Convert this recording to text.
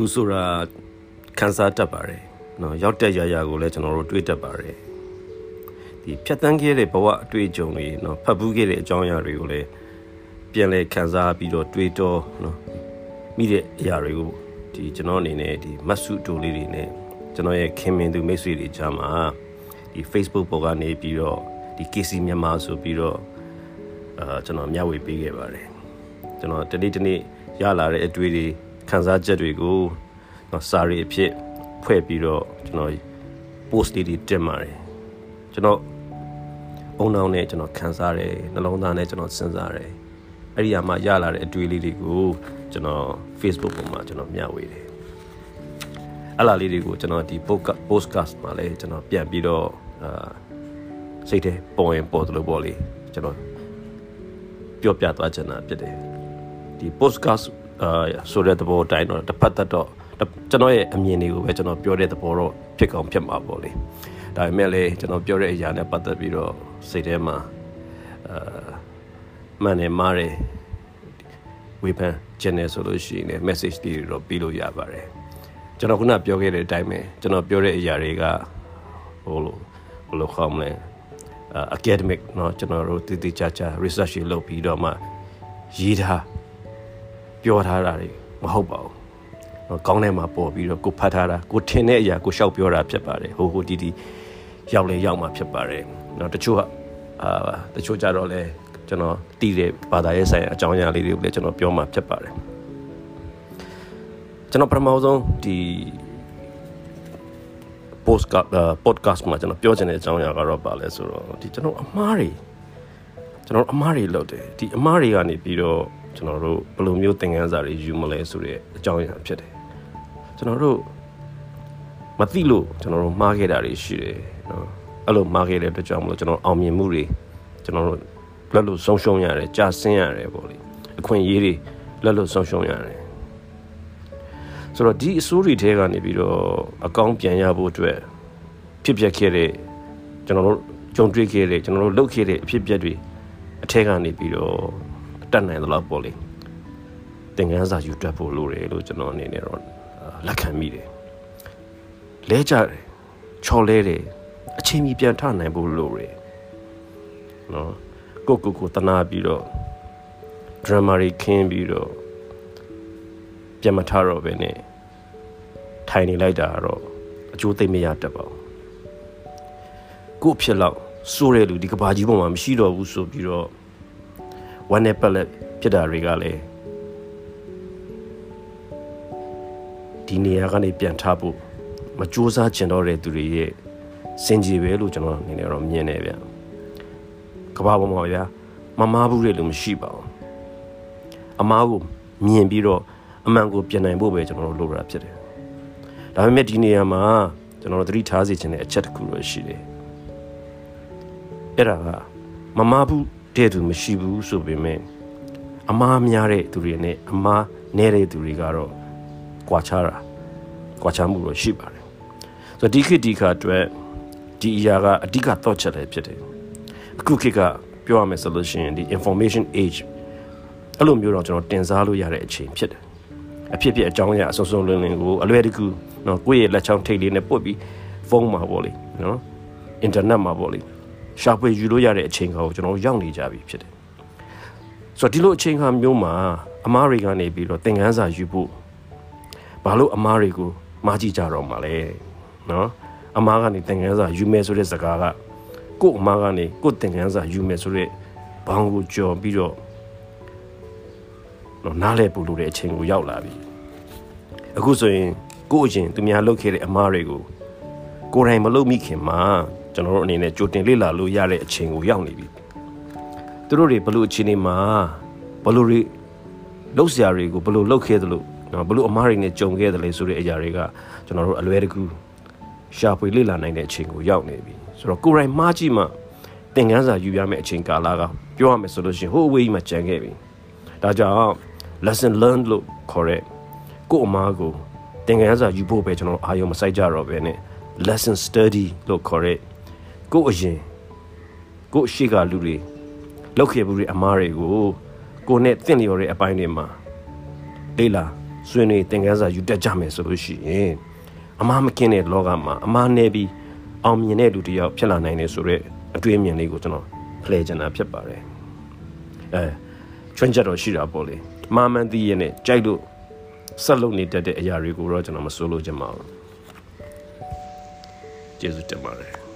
လူဆိုတာခန်းစားတတ်ပါတယ်နော်ရောက်တဲ့ရရကိုလည်းကျွန်တော်တို့တွေးတတ်ပါတယ်ဒီဖြတ်တန်းခဲ့တဲ့ဘဝအတွေ့အကြုံတွေနော်ဖတ်ဘူးခဲ့တဲ့အကြောင်းအရာတွေကိုလည်းပြန်လဲခန်းစားပြီးတော့တွေးတော့နော်မိတဲ့အရာတွေကိုဒီကျွန်တော်အနေနဲ့ဒီမတ်စုတိုလေးတွေနဲ့ကျွန်တော်ရဲ့ခင်မင်သူမိတ်ဆွေတွေကြားမှာဒီ Facebook ပေါ်ကနေပြီးတော့ဒီ KC မြန်မာဆိုပြီးတော့အာကျွန်တော်မျှဝေပေးခဲ့ပါတယ်ကျွန်တော်တနေ့တနေ့ရလာတဲ့အတွေ့တွေ ခန်းစားချက်တွေကိုနော်စာရီအဖြစ်ဖွဲ့ပြီးတော့ကျွန်တော် post တွေတင်ပါတယ်ကျွန်တော်အုံနောက်နဲ့ကျွန်တော်ခန်းစားတယ်နှလုံးသားနဲ့ကျွန်တော်စဉ်းစားတယ်အဲ့ဒီအမှာရလာတဲ့အတွေ့လေးတွေကိုကျွန်တော် Facebook ပေါ်မှာကျွန်တော်မျှဝေတယ်အဲ့လာလေးတွေကိုကျွန်တော်ဒီ podcast မှာလည်းကျွန်တော်ပြန်ပြီးတော့အာစိတ်ထဲပေါ်ရင်ပေါ်တယ်လို့ပေါ့လေကျွန်တော်ပြောပြသွားချင်တာဖြစ်တယ်ဒီ podcast အာဆိုတဲ့သဘောတိုင်းတော့တစ်ဖက်သက်တော့ကျွန်တော်ရဲ့အမြင်တွေကိုပဲကျွန်တော်ပြောတဲ့သဘောတော့ဖြစ်ကောင်းဖြစ်မှာပေါ့လေဒါပေမဲ့လည်းကျွန်တော်ပြောတဲ့အရာနဲ့ပတ်သက်ပြီးတော့စိတ်ထဲမှာအာမှန်တယ်မားတယ်ဝေဖန်ခြင်းနဲ့ဆိုလို့ရှိရင် message တွေတော့ပြီးလို့ရပါတယ်ကျွန်တော်ခုနပြောခဲ့တဲ့အတိုင်းပဲကျွန်တော်ပြောတဲ့အရာတွေကဟိုလိုဘယ်လိုခေါ်မလဲ academic เนาะကျွန်တော်တို့တည်တည်ချာချာ research လုပ်ပြီးတော့မှရေးထား ပြောထားတာတွေမဟုတ်ပါဘူးနော်ကောင်းထဲမှာပေါ်ပြီးတော့ကိုဖတ်ထားတာကိုထင်တဲ့အရာကိုရှောက်ပြောတာဖြစ်ပါတယ်ဟိုဟိုဒီဒီရောက်လဲရောက်မှာဖြစ်ပါတယ်နော်တချို့ကအာတချို့ကြတော့လဲကျွန်တော်တည်တဲ့ဘာသာရေးဆိုင်အကြောင်းအရာလေးတွေကိုလည်းကျွန်တော်ပြောမှာဖြစ်ပါတယ်ကျွန်တော်ပထမဆုံးဒီ podcast podcast မှာကျွန်တော်ပြောချင်တဲ့အကြောင်းအရာကတော့ပါလဲဆိုတော့ဒီကျွန်တော်အမားတွေကျွန်တော်အမားတွေလုပ်တယ်ဒီအမားတွေကနေပြီးတော့ ကျွန်တော်တို့ဘယ်လိုမျိုးသင်ခန်းစာတွေယူမလဲဆိုတဲ့အကြောင်းအရာဖြစ်တယ်ကျွန်တော်တို့မသိလို့ကျွန်တော်တို့မှားခဲ့တာတွေရှိတယ်နော်အဲ့လိုမှားခဲ့တဲ့အတွက်ကြောင့်မလို့ကျွန်တော်အောင်မြင်မှုတွေကျွန်တော်တို့လက်လို့ဆုံးရှုံးရတယ်ကြာဆင်းရတယ်ပေါ့လေအခွင့်အရေးတွေလက်လို့ဆုံးရှုံးရတယ်ဆိုတော့ဒီအစိုးရထဲကနေပြီးတော့အကောင်းပြန်ရဖို့အတွက်ဖြစ်ပျက်ခဲ့တဲ့ကျွန်တော်တို့ကြုံတွေ့ခဲ့တဲ့ကျွန်တော်တို့လုပ်ခဲ့တဲ့အဖြစ်အပျက်တွေအထက်ကနေပြီးတော့ တတ်နိုင်သလောက်ပေါ့လေသင်ခန်းစာယူတတ်ဖို့လိုတယ်လို့ကျွန်တော်အနေနဲ့တော့လက်ခံမိတယ်လဲကြတယ်ချော်လဲတယ်အချိန်ကြီးပြန်ထနိုင်ဖို့လိုတယ်နော်ကိုကိုကိုတနာပြီးတော့ drama တွေခင်းပြီးတော့ပြန်မထတော့ပဲနဲ့ထိုင်နေလိုက်တာတော့အကျိုးသိမ့်မရတတ်ပါဘူးကို့ဖြစ်လောက်စိုးတဲ့လူဒီကဘာကြီးပေါ်မှာမရှိတော့ဘူးဆိုပြီးတော့ ဝမ်းနဲ့ပက်လက်ဖြစ်တာတွေကလည်းဒီနေရာကနေပြန်ထဖို့မကြိုးစားကျင်တော့တဲ့သူတွေရဲ့စင်ကြီးပဲလို့ကျွန်တော်အနေနဲ့တော့မြင်နေဗျကဘာပေါ်မှာဗျာမမားဘူးတဲ့လူမရှိပါဘူးအမားကိုမြင်ပြီးတော့အမှန်ကိုပြင်နိုင်ဖို့ပဲကျွန်တော်တို့လိုတာဖြစ်တယ်ဒါပေမဲ့ဒီနေရာမှာကျွန်တော်တို့သတိထားစေချင်တဲ့အချက်တစ်ခုတော့ရှိတယ်အဲ့ဒါကမမားဘူး တဲ့သူမရှိဘူးဆိုပေမဲ့အမားများတဲ့သူတွေနဲ့အမားနည်းတဲ့သူတွေကတော့ကွာခြားတာကွာခြားမှုတော့ရှိပါတယ်ဆိုတော့ဒီခေတ်ဒီခါအတွက်ဒီအရာကအဓိကတော့ချက်လည်းဖြစ်တယ်အခုခေတ်ကပြောရမယ်ဆိုလို့ရှိရင်ဒီ information age အဲ့လိုမျိုးတော့ကျွန်တော်တင်စားလို့ရတဲ့အချိန်ဖြစ်တယ်အဖြစ်ဖြစ်အကြောင်းအရာအစုံစုံလင်းလင်းကိုအလွယ်တကူနော်ကိုယ့်ရဲ့လက်ချောင်းထိတ်လေးနဲ့ပုတ်ပြီးဖုန်းမှာပေါ့လေနော်အင်တာနက်မှာပေါ့လေ ရှာဖွေယူလို့ရတဲ့အချိန်ကိုကျွန်တော်ရောက်နေကြပြီဖြစ်တယ်ဆိုတော့ဒီလိုအချိန်ခါမျိုးမှာအမားတွေကနေပြီးတော့သင်ခန်းစာယူဖို့ဘာလို့အမားတွေကိုမားကြည့်ကြတော့မှာလဲနော်အမားကနေသင်ခန်းစာယူမယ်ဆိုတဲ့စကားကကို့အမားကနေကို့သင်ခန်းစာယူမယ်ဆိုတဲ့ဘောင်ကိုကြော်ပြီးတော့တော့နားလဲပူလို့တဲ့အချိန်ကိုရောက်လာပြီအခုဆိုရင်ကို့အရင်သူများလုပ်ခဲ့တဲ့အမားတွေကိုကိုယ်တိုင်မလုပ်မိခင်မှာ ကျွန်တော်တို့အနေနဲ့ကြိုတင်လေ့လာလို့ရတဲ့အချိန်ကိုရောက်နေပြီသူတို့တွေဘလို့အချိန်တွေမှာဘလို့တွေလှုပ်ရှားတွေကိုဘလို့လှုပ်ခဲ့သလိုနော်ဘလို့အမားတွေနဲ့ကြုံခဲ့တယ်လေဆိုတဲ့အရာတွေကကျွန်တော်တို့အလွယ်တကူရှာဖွေလေ့လာနိုင်တဲ့အချိန်ကိုရောက်နေပြီဆိုတော့ကိုယ်တိုင်မှားကြည့်မှသင်ခန်းစာယူရမယ့်အချိန်ကာလကပြောရမယ်ဆိုလို့ရှိရင်ဟိုအဝေးကြီးမှာကြံခဲ့ပြီဒါကြောင့် lesson learned လို့ခေါ်တဲ့ကို့အမားကိုသင်ခန်းစာယူဖို့ပဲကျွန်တော်အာရုံမစိုက်ကြတော့ပဲနဲ့ lesson study လို့ခေါ်တဲ့ ကို့အရင်ကို့ရှိကလူတွေလောက်ခဲ့ဘူးတွေအမားတွေကိုကိုနဲ့တင့်လျော်တဲ့အပိုင်းတွေမှာလေ့လာဆွေးနွေးသင်ခန်းစာယူတတ်ကြမယ်ဆိုလို့ရှိရင်အမားမကင်းတဲ့လောကမှာအမားနေပြီးအောင်မြင်တဲ့လူတစ်ယောက်ဖြစ်လာနိုင်တယ်ဆိုတော့အတွေးအမြင်လေးကိုကျွန်တော်ဖလှယ်ချင်တာဖြစ်ပါတယ်အဲချွန်းချက်တော့ရှိတာပေါ့လေမာမန်တီးရဲ့နဲ့ကြိုက်လို့ဆက်လုပ်နေတတ်တဲ့အရာတွေကိုတော့ကျွန်တော်မစိုးလို့ချင်ပါဘူးကျေးဇူးတင်ပါတယ်